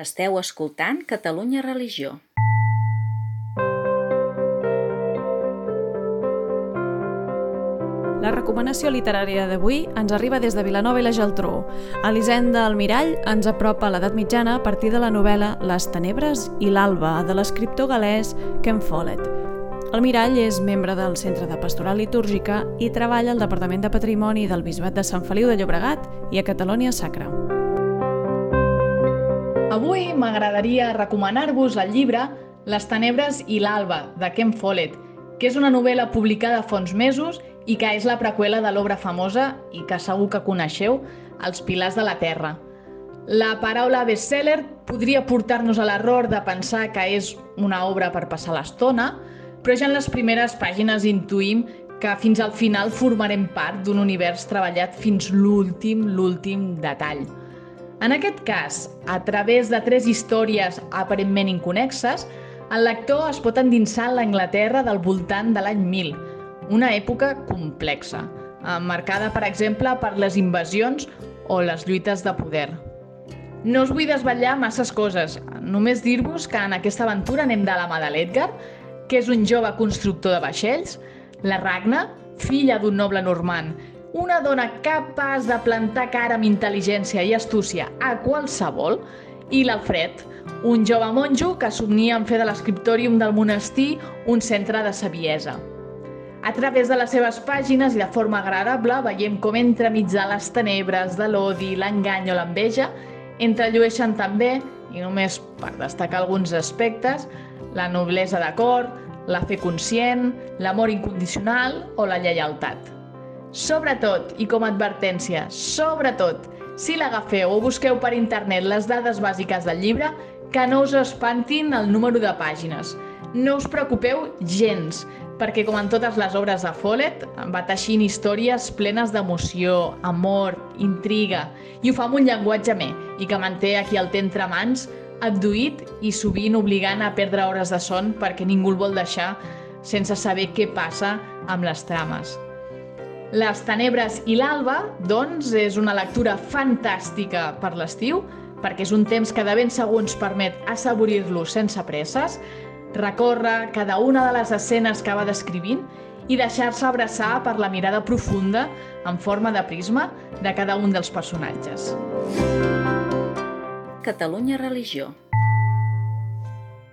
Esteu escoltant Catalunya Religió. La recomanació literària d'avui ens arriba des de Vilanova i la Geltrú. Elisenda Almirall ens apropa a l'edat mitjana a partir de la novel·la Les tenebres i l'alba, de l'escriptor galès Ken Follett. El Mirall és membre del Centre de Pastoral Litúrgica i treballa al Departament de Patrimoni del Bisbat de Sant Feliu de Llobregat i a Catalunya Sacra. Avui m'agradaria recomanar-vos el llibre Les tenebres i l'alba, de Ken Follett, que és una novel·la publicada fa uns mesos i que és la preqüela de l'obra famosa i que segur que coneixeu, Els pilars de la Terra. La paraula bestseller podria portar-nos a l'error de pensar que és una obra per passar l'estona, però ja en les primeres pàgines intuïm que fins al final formarem part d'un univers treballat fins l'últim, l'últim detall. En aquest cas, a través de tres històries aparentment inconexes, el lector es pot endinsar en l'Anglaterra del voltant de l'any 1000, una època complexa, marcada, per exemple, per les invasions o les lluites de poder. No us vull desvetllar masses coses, només dir-vos que en aquesta aventura anem de la mà de l'Edgar, que és un jove constructor de vaixells, la Ragna, filla d'un noble normand, una dona capaç de plantar cara amb intel·ligència i astúcia a qualsevol, i l'Alfred, un jove monjo que somnia en fer de l'escriptòrium del monestir un centre de saviesa. A través de les seves pàgines i de forma agradable veiem com entremig de les tenebres, de l'odi, l'engany o l'enveja, entrellueixen també, i només per destacar alguns aspectes, la noblesa de cor, la fe conscient, l'amor incondicional o la lleialtat. Sobretot, i com a advertència, sobretot, si l'agafeu o busqueu per internet les dades bàsiques del llibre, que no us espantin el número de pàgines. No us preocupeu gens, perquè com en totes les obres de Follett, va teixint històries plenes d'emoció, amor, intriga, i ho fa amb un llenguatge més, i que manté aquí el té entre mans, abduït i sovint obligant a perdre hores de son perquè ningú el vol deixar sense saber què passa amb les trames. Les tenebres i l'alba, doncs, és una lectura fantàstica per l'estiu, perquè és un temps que de ben segur ens permet assaborir-lo sense presses, recórrer cada una de les escenes que va descrivint i deixar-se abraçar per la mirada profunda, en forma de prisma, de cada un dels personatges. Catalunya Religió.